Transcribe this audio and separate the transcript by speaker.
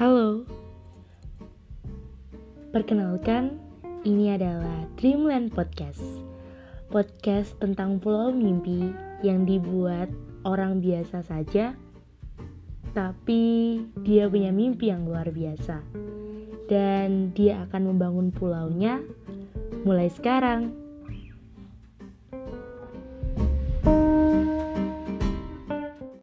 Speaker 1: Halo. Perkenalkan, ini adalah Dreamland Podcast. Podcast tentang pulau mimpi yang dibuat orang biasa saja, tapi dia punya mimpi yang luar biasa. Dan dia akan membangun pulaunya mulai sekarang.